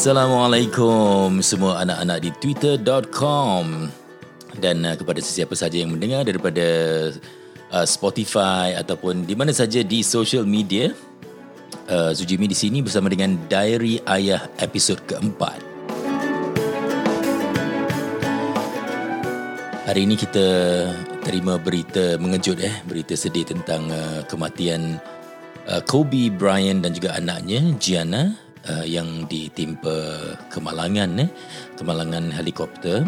Assalamualaikum semua anak-anak di twitter.com dan uh, kepada sesiapa saja yang mendengar daripada uh, Spotify ataupun di mana saja di social media. Uh, Zujimi di sini bersama dengan Diary Ayah episod keempat. Hari ini kita terima berita mengejut eh, berita sedih tentang uh, kematian uh, Kobe Bryant dan juga anaknya Gianna uh, yang ditimpa kemalangan eh kemalangan helikopter.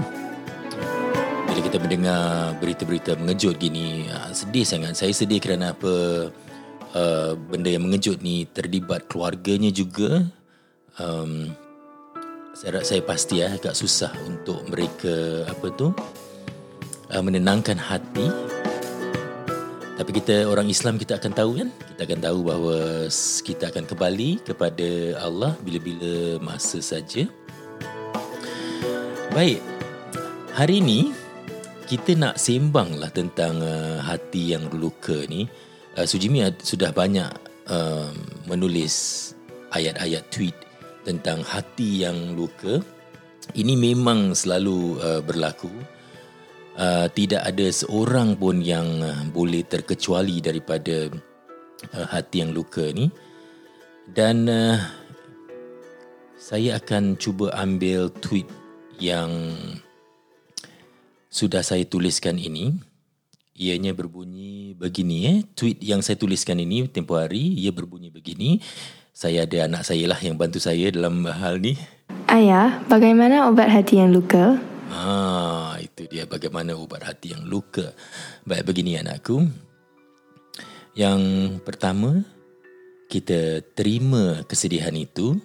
Bila kita mendengar berita-berita mengejut gini uh, sedih sangat. Saya sedih kerana apa uh, benda yang mengejut ni terlibat keluarganya juga. Um, saya saya pasti ya agak susah untuk mereka apa tu uh, menenangkan hati tapi kita orang Islam kita akan tahu kan? Kita akan tahu bahawa kita akan kembali kepada Allah bila-bila masa saja. Baik. Hari ini kita nak sembanglah tentang uh, hati yang luka ni. Uh, Sujimi sudah banyak uh, menulis ayat-ayat tweet tentang hati yang luka. Ini memang selalu uh, berlaku uh, tidak ada seorang pun yang uh, boleh terkecuali daripada uh, hati yang luka ni. Dan uh, saya akan cuba ambil tweet yang sudah saya tuliskan ini. Ianya berbunyi begini eh. Tweet yang saya tuliskan ini tempoh hari ia berbunyi begini. Saya ada anak saya lah yang bantu saya dalam hal ni. Ayah, bagaimana obat hati yang luka? Ha, itu dia bagaimana ubat hati yang luka. Baik begini anakku. Yang pertama, kita terima kesedihan itu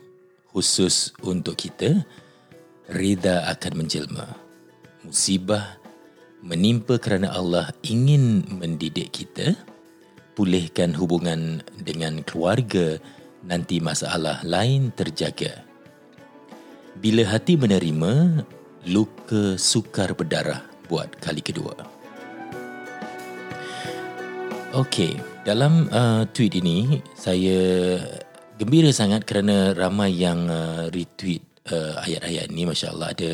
khusus untuk kita. Rida akan menjelma. Musibah menimpa kerana Allah ingin mendidik kita. Pulihkan hubungan dengan keluarga nanti masalah lain terjaga. Bila hati menerima, luka sukar berdarah buat kali kedua. Okey, dalam uh, tweet ini saya gembira sangat kerana ramai yang uh, retweet uh, ayat-ayat ini masya-Allah ada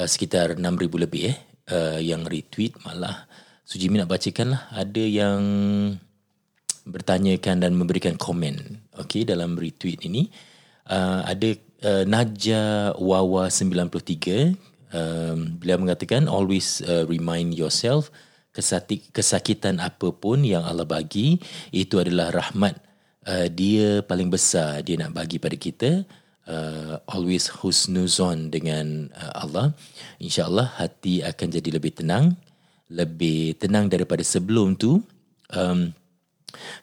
uh, sekitar 6000 lebih eh uh, yang retweet malah. Sujimi nak bacakan lah. Ada yang bertanyakan dan memberikan komen okey dalam retweet ini. Uh, ada uh, Naja Wawa 93 um, beliau mengatakan always uh, remind yourself kesati, kesakitan apapun yang Allah bagi itu adalah rahmat uh, dia paling besar dia nak bagi pada kita uh, always husnuzon dengan uh, Allah. Insyaallah hati akan jadi lebih tenang lebih tenang daripada sebelum tu. Um,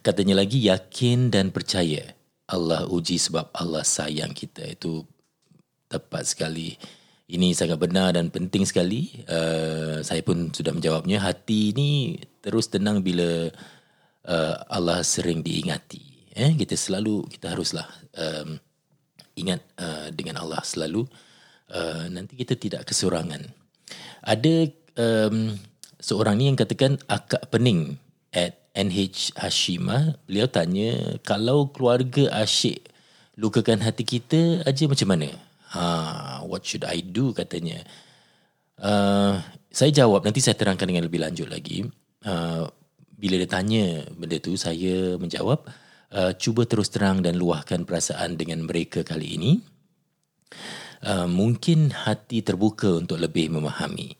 katanya lagi yakin dan percaya Allah uji sebab Allah sayang kita. Itu tepat sekali. Ini sangat benar dan penting sekali. Uh, saya pun sudah menjawabnya. Hati ini terus tenang bila uh, Allah sering diingati. Eh kita selalu kita haruslah um, ingat uh, dengan Allah selalu. Uh, nanti kita tidak kesurangan ada um, seorang ni yang katakan akak pening at NH Hashima beliau tanya kalau keluarga asyik lukakan hati kita aja macam mana? Ha what should i do? katanya. Uh, saya jawab nanti saya terangkan dengan lebih lanjut lagi. Uh, bila dia tanya benda tu saya menjawab uh, cuba terus terang dan luahkan perasaan dengan mereka kali ini. Uh, mungkin hati terbuka untuk lebih memahami.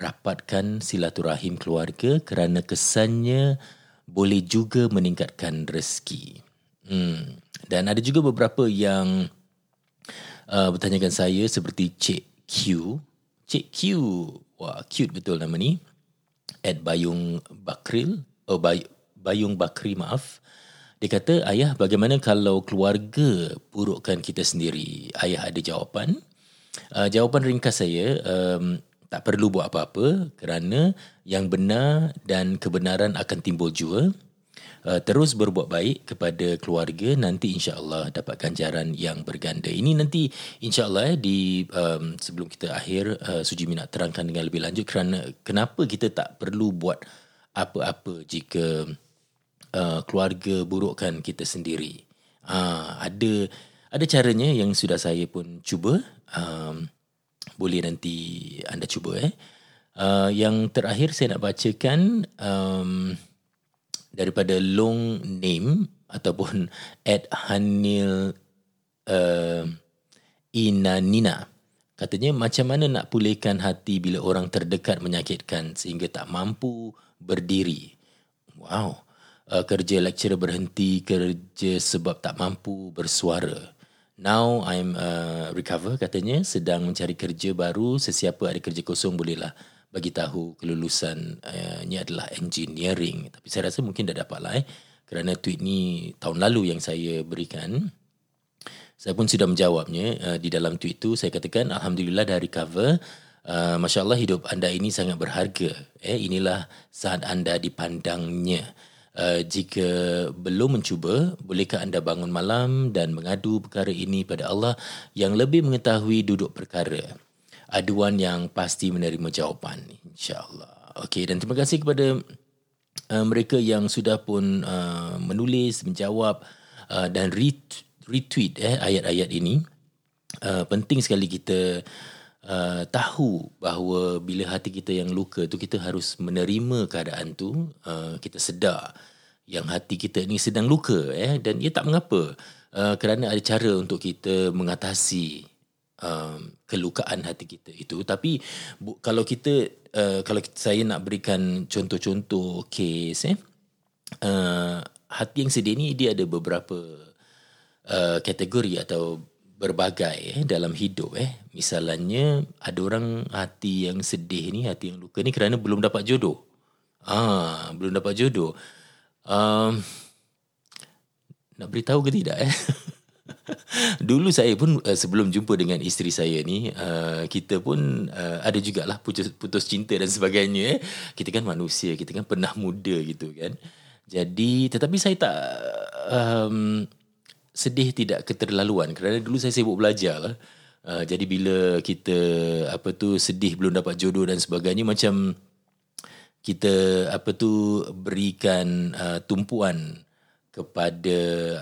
Rapatkan silaturahim keluarga kerana kesannya boleh juga meningkatkan rezeki. Hmm. Dan ada juga beberapa yang uh, bertanyakan saya seperti Cik Q. Cik Q. Wah, cute betul nama ni. At Bayung Bakril. Oh, Bay- Bayung Bakri, maaf. Dia kata, ayah bagaimana kalau keluarga burukkan kita sendiri? Ayah ada jawapan. Uh, jawapan ringkas saya, um, tak perlu buat apa-apa kerana yang benar dan kebenaran akan timbul jua. Uh, terus berbuat baik kepada keluarga nanti insya-Allah dapat ganjaran yang berganda. Ini nanti insya-Allah eh, di um, sebelum kita akhir uh, Sujimi nak terangkan dengan lebih lanjut kerana kenapa kita tak perlu buat apa-apa jika uh, keluarga burukkan kita sendiri. Uh, ada ada caranya yang sudah saya pun cuba. Um, boleh nanti anda cuba eh. Uh, yang terakhir saya nak bacakan um, daripada long name ataupun at Hanil uh, Inanina. Katanya macam mana nak pulihkan hati bila orang terdekat menyakitkan sehingga tak mampu berdiri. Wow. Uh, kerja lecturer berhenti kerja sebab tak mampu bersuara. Now I'm uh, recover katanya sedang mencari kerja baru sesiapa ada kerja kosong bolehlah bagi tahu kelulusan uh, adalah engineering tapi saya rasa mungkin dah dapat lah eh kerana tweet ni tahun lalu yang saya berikan saya pun sudah menjawabnya uh, di dalam tweet itu. Saya katakan, Alhamdulillah dah recover. Uh, Masya Allah hidup anda ini sangat berharga. Eh, inilah saat anda dipandangnya. Uh, jika belum mencuba, bolehkah anda bangun malam dan mengadu perkara ini pada Allah yang lebih mengetahui duduk perkara. Aduan yang pasti menerima jawapan. InsyaAllah. Okey, dan terima kasih kepada uh, mereka yang sudah pun uh, menulis, menjawab uh, dan retweet retweet eh ayat-ayat ini uh, penting sekali kita tahu bahawa bila hati kita yang luka tu kita harus menerima keadaan tu uh, kita sedar yang hati kita ni sedang luka eh? Dan ia tak mengapa uh, kerana ada cara untuk kita mengatasi um, kelukaan hati kita itu. Tapi bu, kalau kita uh, kalau saya nak berikan contoh-contoh case eh uh, hati yang sedih ni dia ada beberapa Uh, kategori atau berbagai eh, dalam hidup eh. Misalnya ada orang hati yang sedih ni hati yang luka ni kerana belum dapat jodoh. Ah belum dapat jodoh. Um, nak beritahu ke tidak eh? Dulu saya pun uh, sebelum jumpa dengan isteri saya ni uh, kita pun uh, ada jugalah putus putus cinta dan sebagainya eh. Kita kan manusia kita kan pernah muda gitu kan. Jadi tetapi saya tak um, sedih tidak keterlaluan kerana dulu saya sibuk belajar lah. Uh, jadi bila kita apa tu sedih belum dapat jodoh dan sebagainya macam kita apa tu berikan uh, tumpuan kepada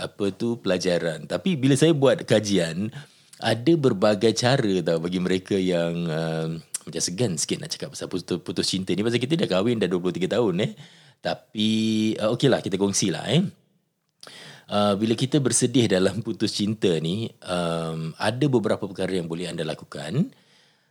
apa tu pelajaran. Tapi bila saya buat kajian ada berbagai cara tau bagi mereka yang uh, macam segan sikit nak cakap pasal putus, putus cinta ni pasal kita dah kahwin dah 23 tahun eh. Tapi uh, okeylah kita kongsilah eh. Uh, bila kita bersedih dalam putus cinta ni, um, ada beberapa perkara yang boleh anda lakukan.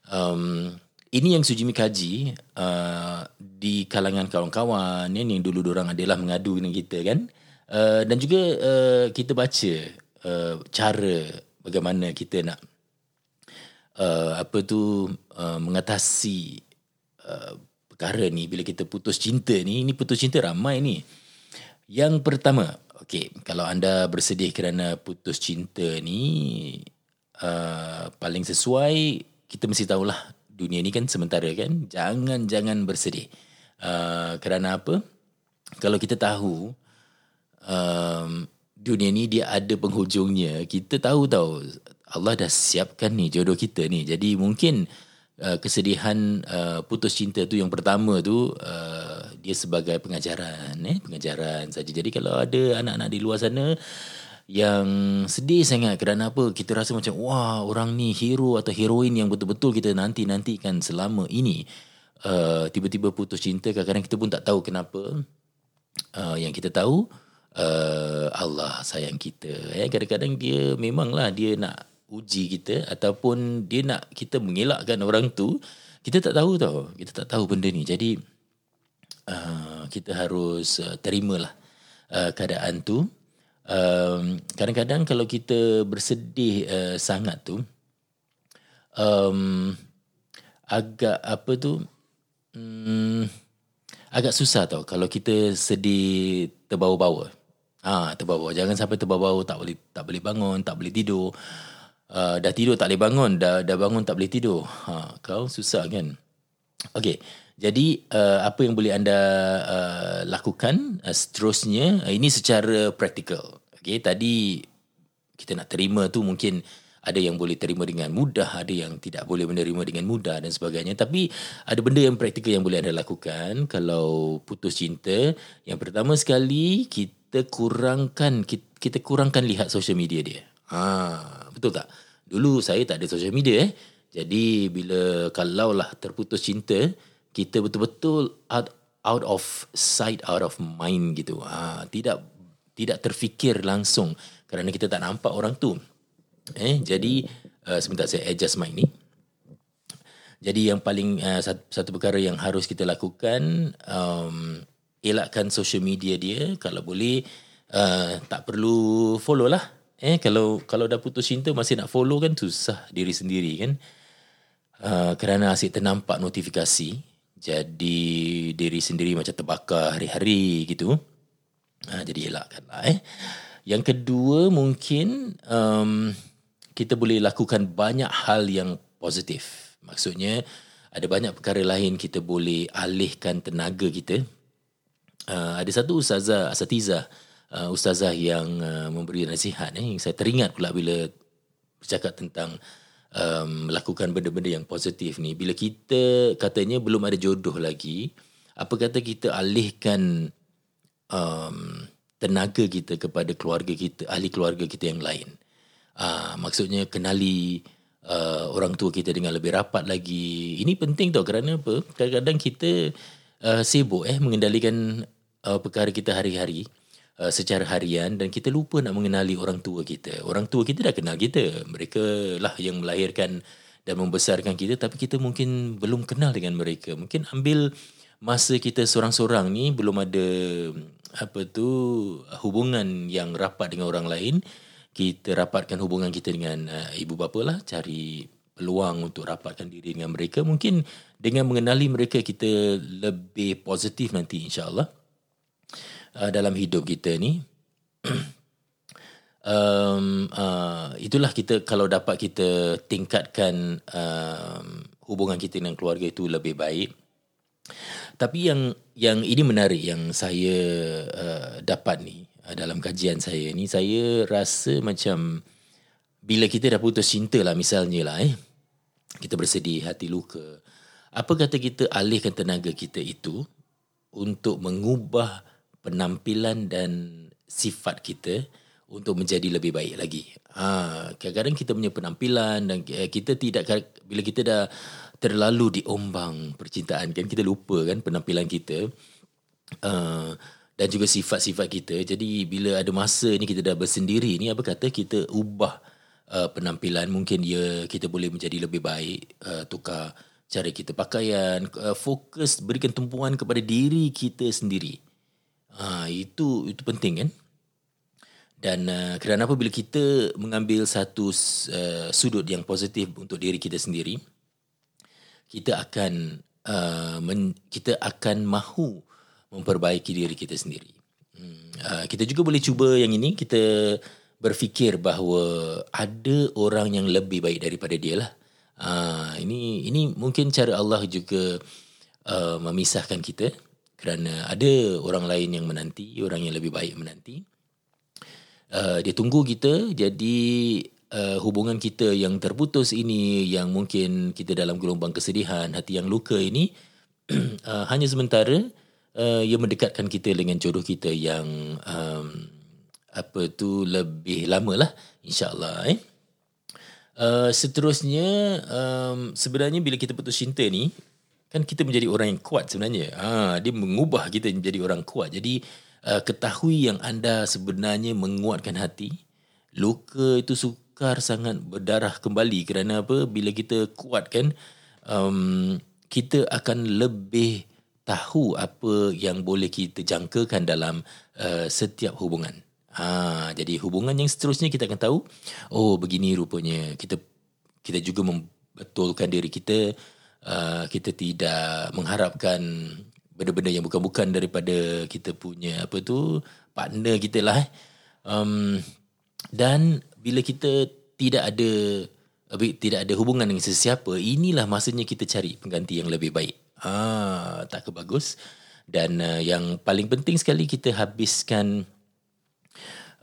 Um, ini yang Sujimi kaji uh, di kalangan kawan-kawan yang, yang dulu orang adalah mengadu dengan kita kan. Uh, dan juga uh, kita baca uh, cara bagaimana kita nak uh, apa tu uh, mengatasi uh, perkara ni bila kita putus cinta ni. Ini putus cinta ramai ni. Yang pertama, Okey, kalau anda bersedih kerana putus cinta ni uh, paling sesuai kita mesti tahulah dunia ni kan sementara kan. Jangan jangan bersedih. Uh, kerana apa? Kalau kita tahu um, dunia ni dia ada penghujungnya, kita tahu tahu Allah dah siapkan ni jodoh kita ni. Jadi mungkin uh, kesedihan uh, putus cinta tu yang pertama tu uh, dia sebagai pengajaran eh pengajaran saja. Jadi kalau ada anak-anak di luar sana yang sedih sangat kerana apa kita rasa macam wah orang ni hero atau heroin yang betul-betul kita nanti-nantikan selama ini. Uh, tiba-tiba putus cinta kadang-kadang kita pun tak tahu kenapa. Uh, yang kita tahu uh, Allah sayang kita eh. Kadang-kadang dia memanglah dia nak uji kita ataupun dia nak kita mengelakkan orang tu kita tak tahu tau. Kita tak tahu benda ni. Jadi uh, kita harus uh, terimalah uh, keadaan tu um, kadang-kadang kalau kita bersedih uh, sangat tu um, agak apa tu um, agak susah tau kalau kita sedih terbawa-bawa ah ha, terbawa jangan sampai terbawa-bawa tak boleh tak boleh bangun tak boleh tidur uh, dah tidur tak boleh bangun, dah dah bangun tak boleh tidur. Ha, kau susah kan? Okey. Jadi uh, apa yang boleh anda uh, lakukan uh, seterusnya uh, ini secara praktikal. Okey, tadi kita nak terima tu mungkin ada yang boleh terima dengan mudah, ada yang tidak boleh menerima dengan mudah dan sebagainya. Tapi ada benda yang praktikal yang boleh anda lakukan kalau putus cinta. Yang pertama sekali kita kurangkan kita, kita kurangkan lihat social media dia. Ha, betul tak? Dulu saya tak ada social media eh. Jadi bila kalau lah terputus cinta, kita betul-betul out, out of sight, out of mind gitu. Ha, tidak tidak terfikir langsung kerana kita tak nampak orang tu. Eh, jadi uh, sebentar saya adjust mic ni. Jadi yang paling uh, satu, satu perkara yang harus kita lakukan um, elakkan social media dia kalau boleh uh, tak perlu follow lah. Eh kalau kalau dah putus cinta masih nak follow kan susah diri sendiri kan. Uh, kerana asyik ternampak notifikasi jadi diri sendiri macam terbakar hari-hari gitu. Uh, jadi elakkanlah eh. Yang kedua mungkin um, kita boleh lakukan banyak hal yang positif. Maksudnya ada banyak perkara lain kita boleh alihkan tenaga kita. Uh, ada satu ustazah, asatizah, uh, ustazah yang uh, memberi nasihat eh, yang saya teringat pula bila bercakap tentang um, melakukan benda-benda yang positif ni. Bila kita katanya belum ada jodoh lagi, apa kata kita alihkan um, tenaga kita kepada keluarga kita, ahli keluarga kita yang lain. Uh, maksudnya kenali uh, orang tua kita dengan lebih rapat lagi. Ini penting tau kerana apa? Kadang-kadang kita uh, sibuk eh mengendalikan uh, perkara kita hari-hari uh, secara harian dan kita lupa nak mengenali orang tua kita. Orang tua kita dah kenal kita. Mereka lah yang melahirkan dan membesarkan kita tapi kita mungkin belum kenal dengan mereka. Mungkin ambil masa kita seorang-seorang ni belum ada apa tu hubungan yang rapat dengan orang lain kita rapatkan hubungan kita dengan uh, ibu bapa lah cari peluang untuk rapatkan diri dengan mereka mungkin dengan mengenali mereka kita lebih positif nanti insyaallah uh, dalam hidup kita ni. Um, uh, itulah kita kalau dapat kita tingkatkan um, hubungan kita dengan keluarga itu lebih baik. Tapi yang yang ini menarik yang saya uh, dapat ni Ah, dalam kajian saya ni saya rasa macam bila kita dah putus cinta lah misalnya lah eh. Kita bersedih hati luka. Apa kata kita alihkan tenaga kita itu untuk mengubah penampilan dan sifat kita untuk menjadi lebih baik lagi. Ha, kadang-kadang kita punya penampilan dan eh, kita tidak bila kita dah terlalu diombang percintaan kan kita lupa kan penampilan kita. Uh, dan juga sifat-sifat kita. Jadi bila ada masa ni kita dah bersendiri ni apa kata kita ubah uh, penampilan mungkin dia kita boleh menjadi lebih baik uh, tukar cara kita pakaian uh, fokus berikan tumpuan kepada diri kita sendiri. Ha, itu itu penting kan? Dan uh, kerana apa bila kita mengambil satu uh, sudut yang positif untuk diri kita sendiri kita akan uh, men, kita akan mahu memperbaiki diri kita sendiri. Hmm, uh, kita juga boleh cuba yang ini kita berfikir bahawa ada orang yang lebih baik daripada dia lah. Uh, ini ini mungkin cara Allah juga uh, memisahkan kita kerana ada orang lain yang menanti, orang yang lebih baik menanti. Uh, dia tunggu kita jadi uh, hubungan kita yang terputus ini yang mungkin kita dalam gelombang kesedihan, hati yang luka ini uh, hanya sementara uh, ia mendekatkan kita dengan jodoh kita yang um, apa tu lebih lama lah insyaallah eh uh, seterusnya um, sebenarnya bila kita putus cinta ni kan kita menjadi orang yang kuat sebenarnya. Ha dia mengubah kita menjadi orang kuat. Jadi uh, ketahui yang anda sebenarnya menguatkan hati luka itu sukar sangat berdarah kembali. Kerana apa? Bila kita kuatkan um, kita akan lebih tahu apa yang boleh kita jangkakan dalam uh, setiap hubungan. Ha, jadi hubungan yang seterusnya kita akan tahu, oh begini rupanya. Kita kita juga membetulkan diri kita, uh, kita tidak mengharapkan benda-benda yang bukan-bukan daripada kita punya apa tu partner kita lah. Um, dan bila kita tidak ada tidak ada hubungan dengan sesiapa, inilah masanya kita cari pengganti yang lebih baik. Ah, tak ke bagus. Dan uh, yang paling penting sekali kita habiskan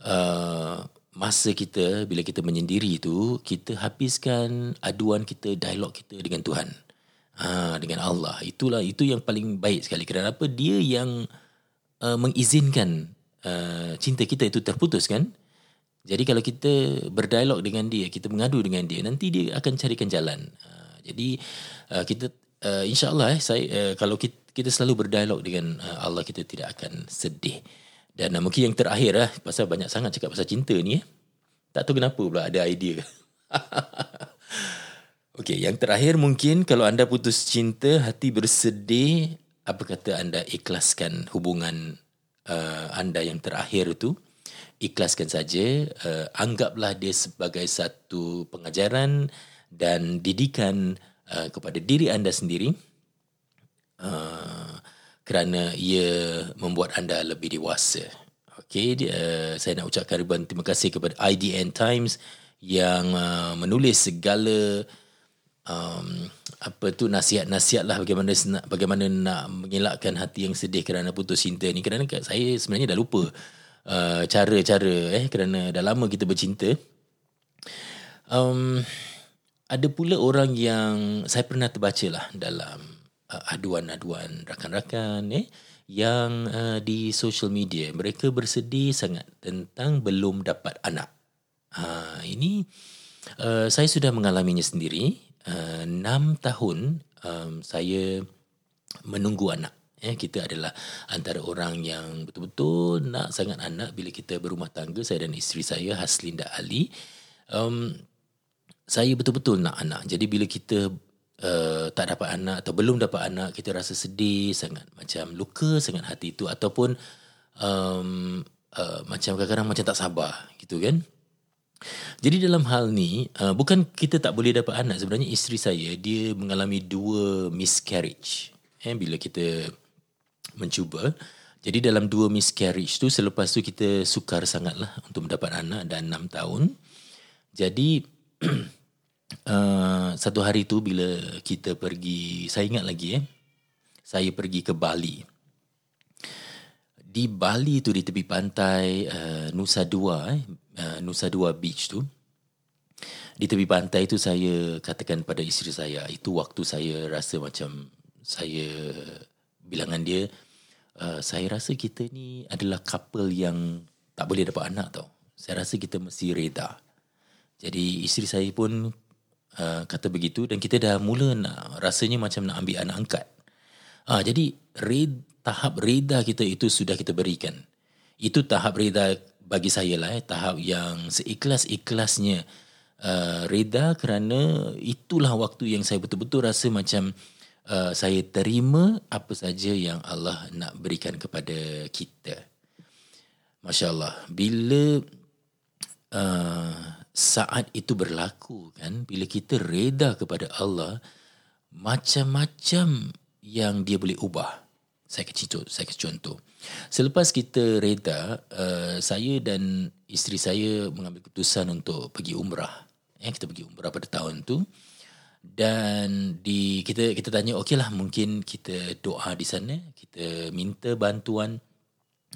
uh, masa kita bila kita menyendiri itu kita habiskan aduan kita, dialog kita dengan Tuhan. Ha, dengan Allah. Itulah itu yang paling baik sekali. Kerana apa? Dia yang uh, mengizinkan uh, cinta kita itu terputus kan? Jadi kalau kita berdialog dengan dia, kita mengadu dengan dia, nanti dia akan carikan jalan. Uh, jadi uh, kita uh, insya-Allah eh saya uh, kalau kita, kita selalu berdialog dengan uh, Allah kita tidak akan sedih. Dan uh, mungkin yang terakhir lah pasal banyak sangat cakap pasal cinta ni eh. Tak tahu kenapa pula ada idea. Okey, yang terakhir mungkin kalau anda putus cinta, hati bersedih, apa kata anda ikhlaskan hubungan uh, anda yang terakhir tu? Ikhlaskan saja, uh, anggaplah dia sebagai satu pengajaran dan didikan uh, kepada diri anda sendiri. Uh, kerana ia membuat anda lebih dewasa. Okey, uh, saya nak ucapkan ribuan terima kasih kepada IDN Times yang uh, menulis segala um, apa tu nasihat-nasihat lah bagaimana bagaimana nak mengelakkan hati yang sedih kerana putus cinta ni. Kerana saya sebenarnya dah lupa uh, cara-cara eh kerana dah lama kita bercinta. Um, ada pula orang yang saya pernah terbaca lah dalam uh, aduan-aduan rakan-rakan eh yang uh, di social media. Mereka bersedih sangat tentang belum dapat anak. Ha, ini uh, saya sudah mengalaminya sendiri uh, 6 tahun um, saya menunggu anak. Eh, kita adalah antara orang yang betul-betul nak sangat anak bila kita berumah tangga, saya dan isteri saya, Haslinda Ali. Um, saya betul-betul nak anak. Jadi bila kita uh, tak dapat anak atau belum dapat anak, kita rasa sedih sangat. Macam luka sangat hati itu ataupun um, uh, macam kadang-kadang macam tak sabar gitu kan. Jadi dalam hal ni uh, bukan kita tak boleh dapat anak sebenarnya isteri saya dia mengalami dua miscarriage. Eh bila kita mencuba jadi dalam dua miscarriage tu selepas tu kita sukar sangatlah untuk mendapat anak dan enam tahun. Jadi uh, satu hari tu bila kita pergi saya ingat lagi eh saya pergi ke Bali. Di Bali tu di tepi pantai uh, Nusa Dua eh uh, Nusa Dua Beach tu di tepi pantai tu saya katakan pada isteri saya itu waktu saya rasa macam saya bilangan dia uh, saya rasa kita ni adalah couple yang tak boleh dapat anak tau. Saya rasa kita mesti reda. Jadi isteri saya pun uh, kata begitu dan kita dah mula nak rasanya macam nak ambil anak angkat. Uh, jadi red, tahap reda kita itu sudah kita berikan. Itu tahap reda bagi saya lah eh, tahap yang seikhlas-ikhlasnya uh, reda kerana itulah waktu yang saya betul-betul rasa macam uh, saya terima apa saja yang Allah nak berikan kepada kita. Masya Allah, bila uh, saat itu berlaku kan, bila kita reda kepada Allah, macam-macam yang dia boleh ubah. Saya kasih contoh. Saya kasih contoh. Selepas kita reda, uh, saya dan isteri saya mengambil keputusan untuk pergi umrah. Eh, kita pergi umrah pada tahun tu. Dan di kita kita tanya okeylah mungkin kita doa di sana kita minta bantuan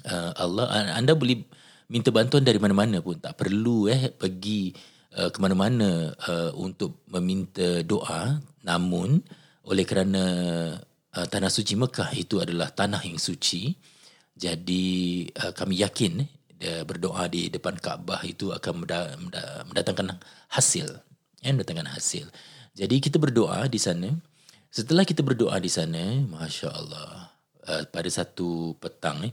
uh, Allah anda boleh minta bantuan dari mana-mana pun tak perlu eh pergi uh, ke mana-mana uh, untuk meminta doa namun oleh kerana uh, tanah suci Mekah itu adalah tanah yang suci jadi uh, kami yakin dia berdoa di depan Kaabah itu akan mendatangkan hasil. Ya, mendatangkan hasil. Jadi kita berdoa di sana. Setelah kita berdoa di sana, Masya Allah, uh, pada satu petang, eh,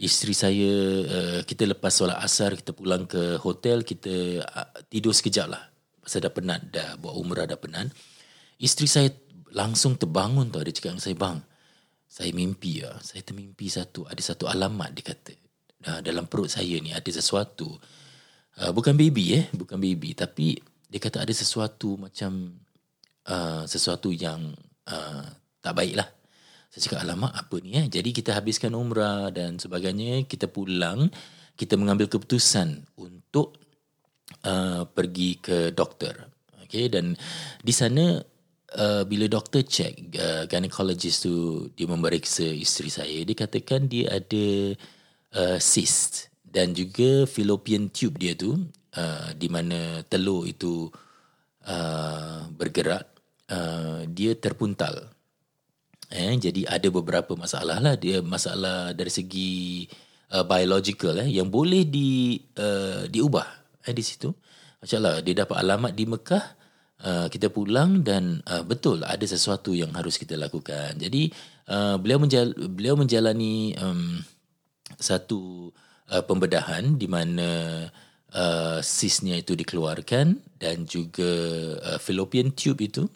isteri saya, uh, kita lepas solat asar, kita pulang ke hotel, kita uh, tidur sekejap lah. Pasal dah penat, dah buat umrah dah penat. Isteri saya langsung terbangun tau, dia cakap dengan saya, bang, saya mimpi ya, saya termimpi satu ada satu alamat dia kata. Uh, dalam perut saya ni ada sesuatu. Uh, bukan baby eh, bukan baby tapi dia kata ada sesuatu macam uh, sesuatu yang uh, tak baik lah. Saya cakap alamak apa ni eh. Jadi kita habiskan umrah dan sebagainya, kita pulang, kita mengambil keputusan untuk uh, pergi ke doktor. Okay, dan di sana uh, bila doktor check uh, gynecologist tu dia memeriksa isteri saya dia katakan dia ada uh, cyst dan juga fallopian tube dia tu uh, di mana telur itu uh, bergerak uh, dia terpuntal. Eh jadi ada beberapa masalah lah. Dia masalah dari segi uh, biological eh yang boleh di uh, diubah eh di situ. Masyaallah dia dapat alamat di Mekah uh, kita pulang dan uh, betul ada sesuatu yang harus kita lakukan. Jadi uh, beliau menjal beliau menjalani um, satu uh, pembedahan di mana uh, sisnya itu dikeluarkan dan juga uh, fallopian tube itu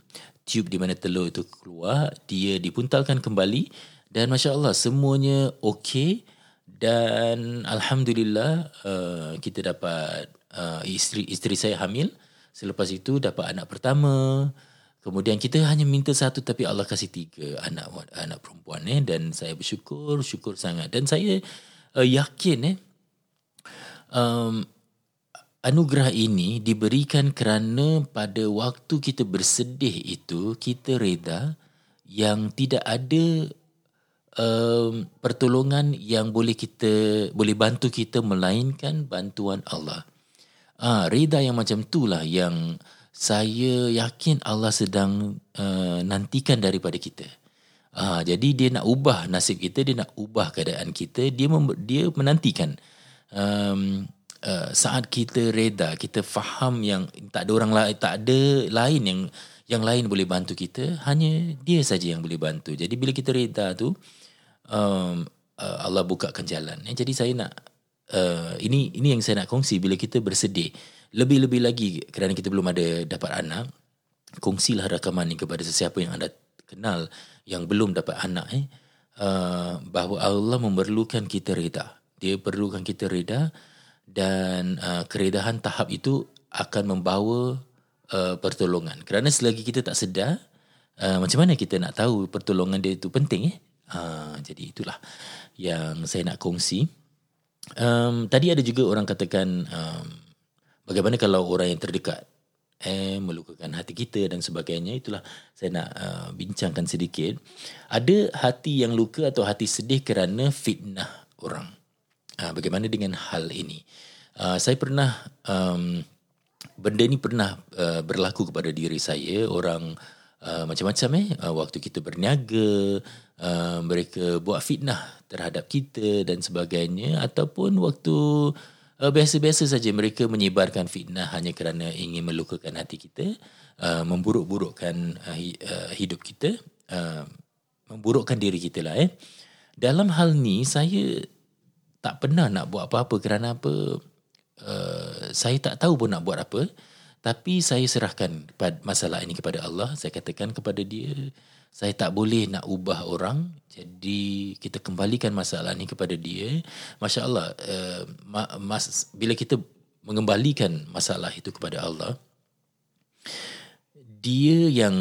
tube di mana telur itu keluar dia dipuntalkan kembali dan masya Allah semuanya okey dan alhamdulillah uh, kita dapat uh, isteri isteri saya hamil selepas itu dapat anak pertama. Kemudian kita hanya minta satu tapi Allah kasih tiga anak anak perempuan eh. Dan saya bersyukur syukur sangat. Dan saya uh, yakin eh um, anugerah ini diberikan kerana pada waktu kita bersedih itu kita reda yang tidak ada um, pertolongan yang boleh kita boleh bantu kita melainkan bantuan Allah. Ah, reda yang macam itulah yang saya yakin Allah sedang uh, nantikan daripada kita. Ah, jadi dia nak ubah nasib kita, dia nak ubah keadaan kita, dia mem- dia menantikan um, uh, saat kita reda kita faham yang tak ada orang lain tak ada lain yang yang lain boleh bantu kita hanya dia saja yang boleh bantu jadi bila kita reda tu um, uh, Allah bukakan jalan eh, jadi saya nak uh, ini ini yang saya nak kongsi bila kita bersedih lebih-lebih lagi kerana kita belum ada dapat anak kongsilah rakaman ini kepada sesiapa yang anda kenal yang belum dapat anak eh uh, bahawa Allah memerlukan kita reda dia perlukan kita reda dan uh, keredahan tahap itu akan membawa uh, pertolongan. Kerana selagi kita tak sedar, uh, macam mana kita nak tahu pertolongan dia itu penting eh? Uh, jadi itulah yang saya nak kongsi. Um, tadi ada juga orang katakan um, bagaimana kalau orang yang terdekat eh melukakan hati kita dan sebagainya itulah saya nak uh, bincangkan sedikit. Ada hati yang luka atau hati sedih kerana fitnah orang. Uh, bagaimana dengan hal ini? Uh, saya pernah um, benda ini pernah uh, berlaku kepada diri saya orang uh, macam-macam eh. Uh, waktu kita berniaga uh, mereka buat fitnah terhadap kita dan sebagainya ataupun waktu uh, biasa-biasa saja mereka menyebarkan fitnah hanya kerana ingin melukakan hati kita uh, memburuk-burukkan uh, hidup kita uh, memburukkan diri kita lah eh. Dalam hal ni saya tak pernah nak buat apa-apa kerana apa uh, saya tak tahu pun nak buat apa tapi saya serahkan masalah ini kepada Allah. Saya katakan kepada dia saya tak boleh nak ubah orang. Jadi kita kembalikan masalah ini kepada dia. masya-Allah uh, mas, bila kita mengembalikan masalah itu kepada Allah dia yang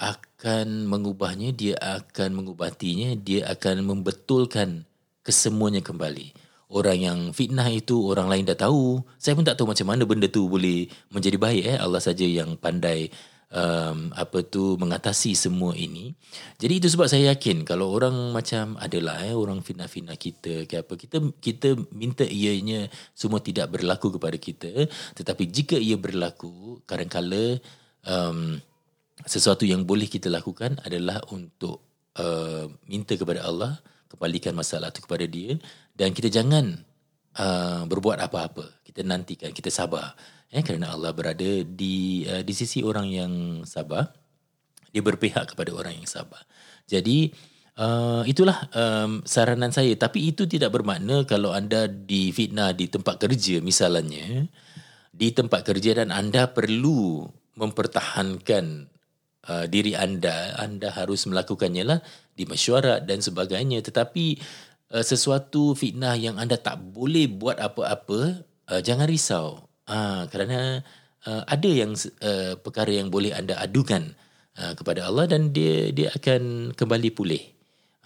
akan mengubahnya dia akan mengubatinya dia akan membetulkan kesemuanya kembali. Orang yang fitnah itu orang lain dah tahu. Saya pun tak tahu macam mana benda tu boleh menjadi baik eh. Allah saja yang pandai um, apa tu mengatasi semua ini. Jadi itu sebab saya yakin kalau orang macam adalah eh orang fitnah-fitnah kita ke apa kita kita minta ianya semua tidak berlaku kepada kita tetapi jika ia berlaku kadang-kala um, sesuatu yang boleh kita lakukan adalah untuk uh, minta kepada Allah kembalikan masalah itu kepada dia dan kita jangan uh, berbuat apa-apa. Kita nantikan kita sabar. Eh kerana Allah berada di uh, di sisi orang yang sabar. Dia berpihak kepada orang yang sabar. Jadi uh, itulah um, saranan saya. Tapi itu tidak bermakna kalau anda difitnah di tempat kerja misalnya di tempat kerja dan anda perlu mempertahankan uh, diri anda anda harus melakukannya lah di mesyuarat dan sebagainya. Tetapi uh, sesuatu fitnah yang anda tak boleh buat apa-apa uh, jangan risau. Uh, kerana uh, ada yang uh, perkara yang boleh anda adukan uh, kepada Allah dan dia dia akan kembali pulih.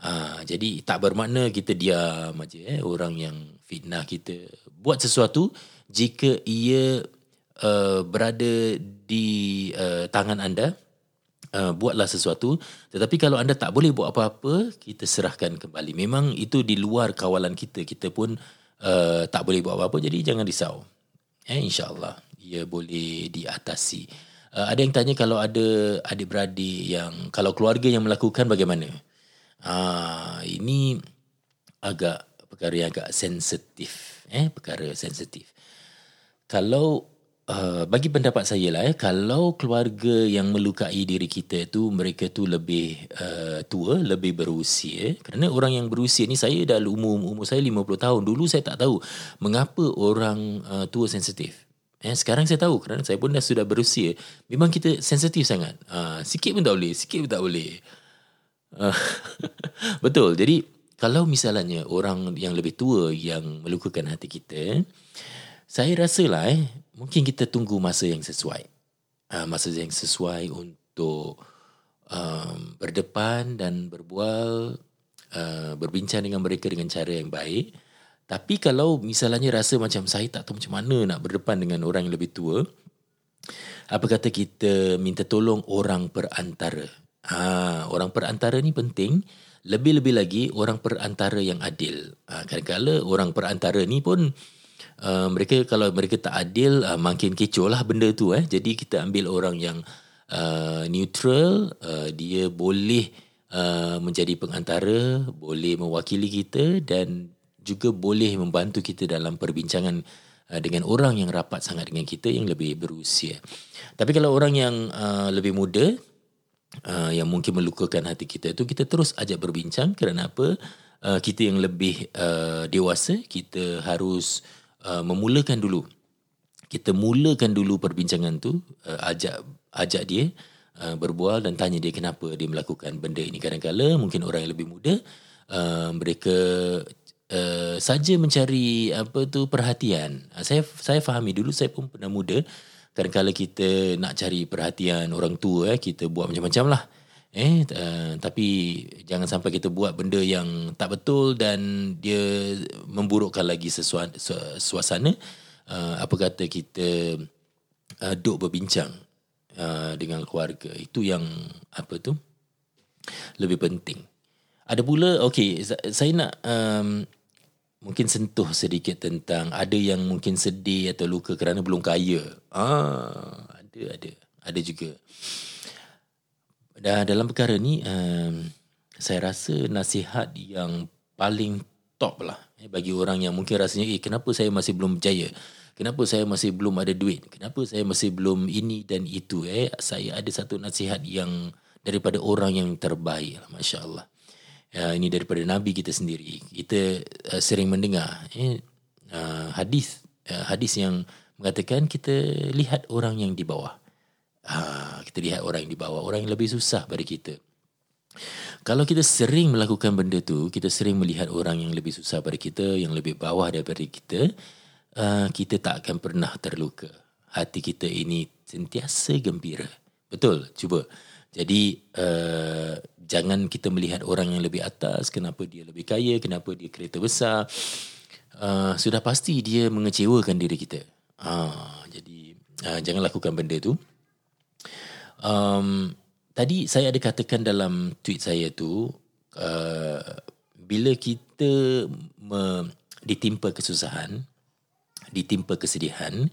Uh, jadi tak bermakna kita diam aja eh orang yang fitnah kita buat sesuatu jika ia uh, berada di uh, tangan anda uh, buatlah sesuatu tetapi kalau anda tak boleh buat apa-apa kita serahkan kembali. Memang itu di luar kawalan kita. Kita pun uh, tak boleh buat apa-apa jadi jangan risau. Eh insyaallah ia boleh diatasi. Uh, ada yang tanya kalau ada adik-beradik yang kalau keluarga yang melakukan bagaimana? Uh, ini agak perkara yang agak sensitif. Eh, perkara sensitif. Kalau uh, bagi pendapat saya lah, eh, kalau keluarga yang melukai diri kita tu mereka tu lebih uh, tua, lebih berusia. Kerana orang yang berusia ni saya dah umur umur saya 50 tahun. Dulu saya tak tahu mengapa orang uh, tua sensitif. Eh, sekarang saya tahu kerana saya pun dah sudah berusia. Memang kita sensitif sangat. Uh, sikit pun tak boleh, sikit pun tak boleh. Uh, betul. Jadi kalau misalnya orang yang lebih tua yang melukakan hati kita, saya rasa lah eh, mungkin kita tunggu masa yang sesuai. Uh, masa yang sesuai untuk um, berdepan dan berbual, uh, berbincang dengan mereka dengan cara yang baik. Tapi kalau misalnya rasa macam saya tak tahu macam mana nak berdepan dengan orang yang lebih tua, apa kata kita minta tolong orang perantara. Ha, orang perantara ni penting. Lebih-lebih lagi orang perantara yang adil. Ha, kadang-kadang orang perantara ni pun uh, mereka kalau mereka tak adil uh, makin kecoh lah benda tu. Eh. Jadi kita ambil orang yang uh, neutral. Uh, dia boleh uh, menjadi pengantara, boleh mewakili kita dan juga boleh membantu kita dalam perbincangan uh, dengan orang yang rapat sangat dengan kita yang lebih berusia. Tapi kalau orang yang uh, lebih muda uh, yang mungkin melukakan hati kita itu kita terus ajak berbincang kerana apa? Uh, kita yang lebih uh, dewasa kita harus uh, memulakan dulu. Kita mulakan dulu perbincangan tu, uh, ajak ajak dia uh, berbual dan tanya dia kenapa dia melakukan benda ini. Kadang-kadang mungkin orang yang lebih muda uh, mereka uh, saja mencari apa tu perhatian. Uh, saya saya fahami dulu saya pun pernah muda. Kadang-kadang kita nak cari perhatian orang tua eh kita buat macam-macam lah. Eh uh, tapi jangan sampai kita buat benda yang tak betul dan dia memburukkan lagi sesuatu suasana. Uh, apa kata kita uh, duduk berbincang uh, dengan keluarga itu yang apa tu lebih penting. Ada pula, okay, saya nak um, mungkin sentuh sedikit tentang ada yang mungkin sedih atau luka kerana belum kaya. Ah, ada, ada. Ada juga. Dan dalam perkara ni, um, saya rasa nasihat yang paling top lah eh, bagi orang yang mungkin rasanya, eh kenapa saya masih belum berjaya? Kenapa saya masih belum ada duit? Kenapa saya masih belum ini dan itu? Eh, saya ada satu nasihat yang daripada orang yang terbaik. Masya Allah uh, ini daripada nabi kita sendiri kita uh, sering mendengar eh, uh, hadis uh, hadis yang mengatakan kita lihat orang yang di bawah uh, kita lihat orang yang di bawah. Orang yang lebih susah pada kita. Kalau kita sering melakukan benda tu kita sering melihat orang yang lebih susah pada kita yang lebih bawah daripada kita uh, kita tak akan pernah terluka. Hati kita ini sentiasa gembira. Betul? Cuba. Jadi uh, jangan kita melihat orang yang lebih atas kenapa dia lebih kaya kenapa dia kereta besar. Uh, sudah pasti dia mengecewakan diri kita. Uh, jadi uh, jangan lakukan benda tu um, tadi saya ada katakan dalam tweet saya tu uh, bila kita me, ditimpa kesusahan ditimpa kesedihan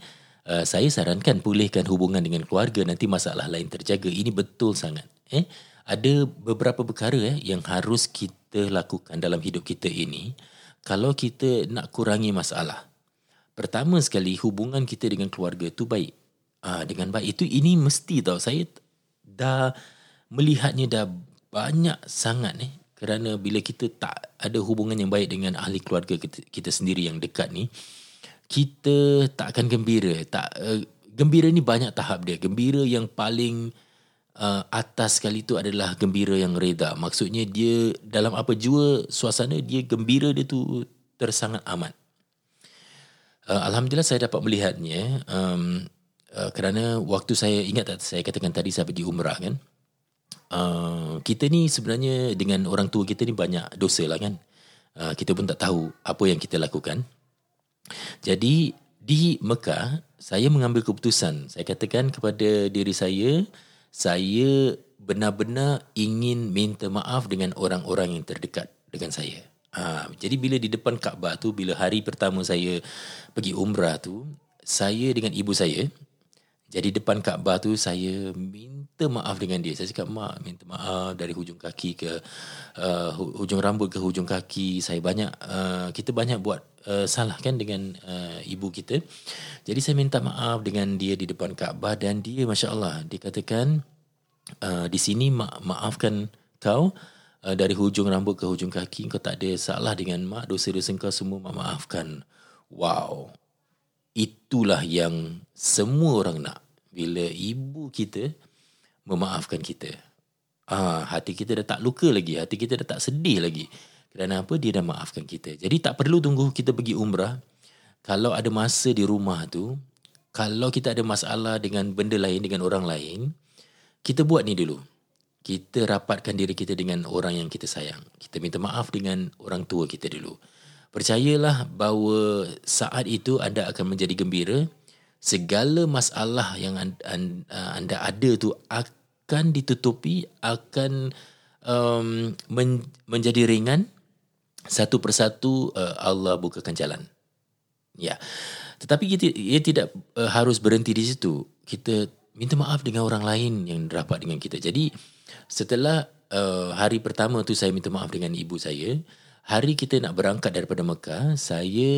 uh, saya sarankan pulihkan hubungan dengan keluarga. Nanti masalah lain terjaga. Ini betul sangat eh. Ada beberapa perkara eh, yang harus kita lakukan dalam hidup kita ini kalau kita nak kurangi masalah. Pertama sekali hubungan kita dengan keluarga tu baik. Ah dengan baik. Itu ini mesti tahu saya dah melihatnya dah banyak sangat ni eh, kerana bila kita tak ada hubungan yang baik dengan ahli keluarga kita, kita sendiri yang dekat ni kita tak akan gembira tak uh, gembira ni banyak tahap dia gembira yang paling uh, atas sekali itu adalah gembira yang reda. Maksudnya dia dalam apa jua suasana dia gembira dia tu tersangat amat. Uh, Alhamdulillah saya dapat melihatnya um, uh, kerana waktu saya ingat tak saya katakan tadi saya pergi umrah kan. Uh, kita ni sebenarnya dengan orang tua kita ni banyak dosa lah kan. Uh, kita pun tak tahu apa yang kita lakukan. Jadi di Mekah saya mengambil keputusan. Saya katakan kepada diri saya, saya benar-benar ingin minta maaf dengan orang-orang yang terdekat dengan saya. Ha, jadi bila di depan Kaabah tu, bila hari pertama saya pergi umrah tu, saya dengan ibu saya, Jadi depan Kaabah tu saya minta maaf dengan dia. Saya cakap mak minta maaf dari hujung kaki ke uh, hujung rambut ke hujung kaki. Saya banyak uh, kita banyak buat uh, salah kan dengan uh, ibu kita. Jadi saya minta maaf dengan dia di depan Kaabah dan dia masya-Allah dikatakan uh, di sini ma- maafkan kau uh, dari hujung rambut ke hujung kaki kau tak ada salah dengan mak dosa-dosa kau semua mak maafkan. Wow itulah yang semua orang nak bila ibu kita memaafkan kita. Ah, hati kita dah tak luka lagi, hati kita dah tak sedih lagi. Kerana apa? Dia dah maafkan kita. Jadi tak perlu tunggu kita pergi umrah. Kalau ada masa di rumah tu, kalau kita ada masalah dengan benda lain, dengan orang lain, kita buat ni dulu. Kita rapatkan diri kita dengan orang yang kita sayang. Kita minta maaf dengan orang tua kita dulu. Percayalah bahawa saat itu anda akan menjadi gembira. Segala masalah yang anda ada tu akan ditutupi, akan um, men- menjadi ringan. Satu persatu uh, Allah bukakan jalan. Ya. Tetapi kita ia tidak uh, harus berhenti di situ. Kita minta maaf dengan orang lain yang rapat dengan kita. Jadi setelah uh, hari pertama tu saya minta maaf dengan ibu saya, hari kita nak berangkat daripada Mekah, saya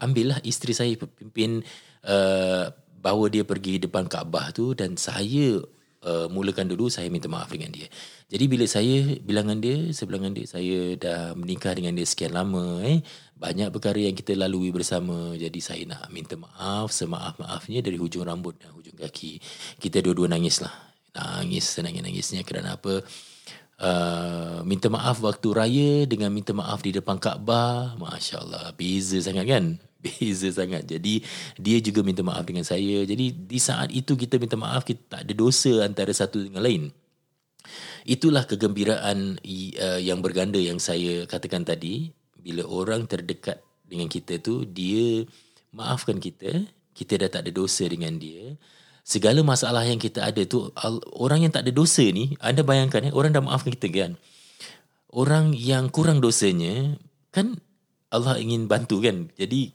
ambillah isteri saya pimpin uh, bawa dia pergi depan Kaabah tu dan saya uh, mulakan dulu saya minta maaf dengan dia. Jadi bila saya bilangan dia, sebelangan dia saya dah menikah dengan dia sekian lama eh banyak perkara yang kita lalui bersama jadi saya nak minta maaf semaaf-maafnya dari hujung rambut dan hujung kaki. Kita dua-dua nangislah. Nangis senangis-nangisnya kerana apa? Uh, minta maaf waktu raya dengan minta maaf di depan Kaabah. Masya Allah, beza sangat kan? Beza sangat. Jadi dia juga minta maaf dengan saya. Jadi di saat itu kita minta maaf, kita tak ada dosa antara satu dengan lain. Itulah kegembiraan uh, yang berganda yang saya katakan tadi. Bila orang terdekat dengan kita tu, dia maafkan kita. Kita dah tak ada dosa dengan dia segala masalah yang kita ada tu orang yang tak ada dosa ni anda bayangkan ya orang dah maafkan kita kan? Orang yang kurang dosanya kan Allah ingin bantu kan? Jadi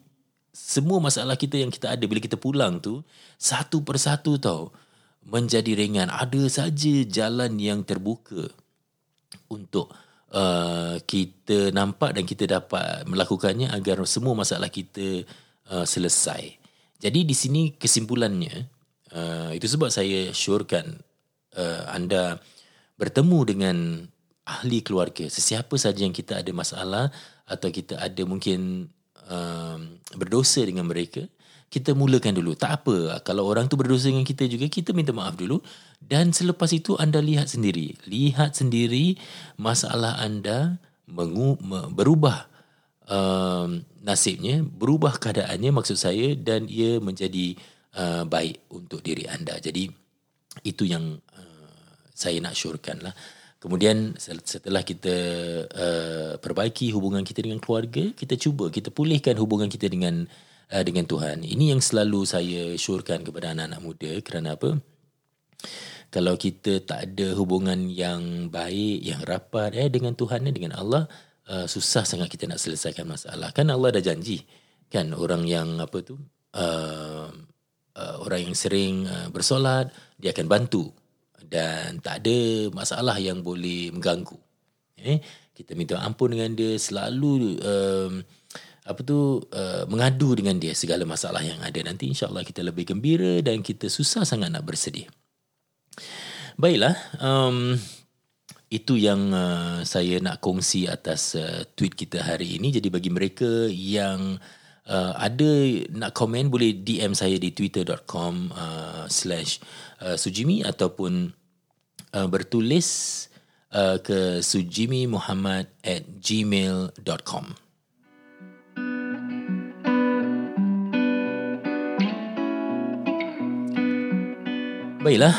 semua masalah kita yang kita ada bila kita pulang tu satu persatu tau menjadi ringan. Ada saja jalan yang terbuka untuk uh, kita nampak dan kita dapat melakukannya agar semua masalah kita uh, selesai. Jadi di sini kesimpulannya Uh, itu sebab saya syorkan uh, anda bertemu dengan ahli keluarga, sesiapa saja yang kita ada masalah atau kita ada mungkin uh, berdosa dengan mereka, kita mulakan dulu. Tak apa, kalau orang tu berdosa dengan kita juga, kita minta maaf dulu. Dan selepas itu anda lihat sendiri. Lihat sendiri masalah anda mengu- berubah uh, nasibnya, berubah keadaannya maksud saya dan ia menjadi uh, baik untuk diri anda. Jadi itu yang uh, saya nak syorkan lah. Kemudian setelah kita uh, perbaiki hubungan kita dengan keluarga, kita cuba kita pulihkan hubungan kita dengan uh, dengan Tuhan. Ini yang selalu saya syorkan kepada anak-anak muda kerana apa? Kalau kita tak ada hubungan yang baik, yang rapat eh dengan Tuhan eh, dengan Allah, uh, susah sangat kita nak selesaikan masalah. Kan Allah dah janji kan orang yang apa tu uh, uh, orang yang sering uh, bersolat dia akan bantu dan tak ada masalah yang boleh mengganggu. Eh, kita minta ampun dengan dia selalu um, apa tu uh, mengadu dengan dia segala masalah yang ada nanti insyaallah kita lebih gembira dan kita susah sangat nak bersedih. Baiklah, um, itu yang uh, saya nak kongsi atas uh, tweet kita hari ini. Jadi bagi mereka yang uh, ada nak komen boleh DM saya di twitter.com uh, slash uh, sujimi ataupun uh, bertulis uh, ke sujimi muhammad at gmail.com Baiklah,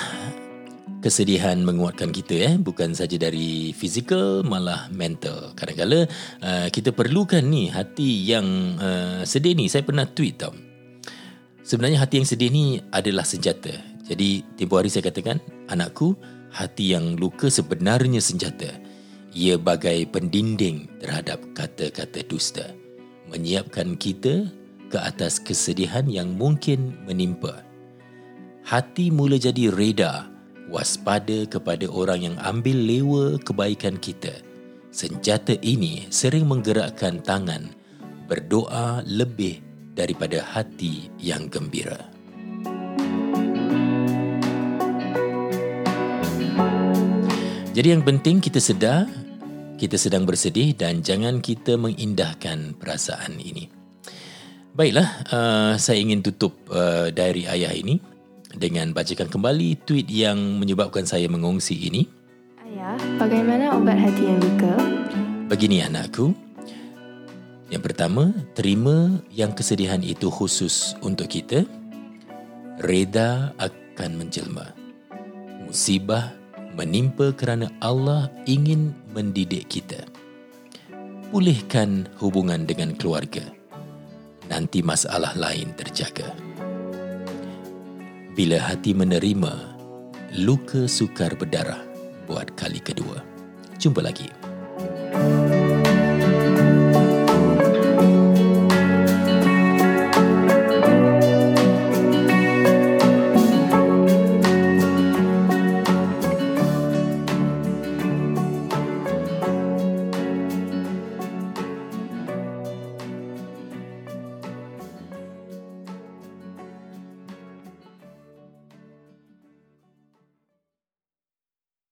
kesedihan menguatkan kita eh. Bukan saja dari fizikal malah mental. Kadang-kadang uh, kita perlukan ni hati yang uh, sedih ni. Saya pernah tweet tau. Sebenarnya hati yang sedih ni adalah senjata. Jadi tempoh hari saya katakan anakku hati yang luka sebenarnya senjata. Ia bagai pendinding terhadap kata-kata dusta. Menyiapkan kita ke atas kesedihan yang mungkin menimpa. Hati mula jadi reda, waspada kepada orang yang ambil lewa kebaikan kita. Senjata ini sering menggerakkan tangan berdoa lebih daripada hati yang gembira. Jadi yang penting kita sedar kita sedang bersedih dan jangan kita mengindahkan perasaan ini. Baiklah, uh, saya ingin tutup uh, diary ayah ini dengan bacakan kembali tweet yang menyebabkan saya mengongsi ini. Ayah, bagaimana obat hati yang luka? Begini anakku. Yang pertama, terima yang kesedihan itu khusus untuk kita. Reda akan menjelma. Musibah menimpa kerana Allah ingin mendidik kita. Pulihkan hubungan dengan keluarga. Nanti masalah lain terjaga. Bila hati menerima, luka sukar berdarah buat kali kedua. Jumpa lagi.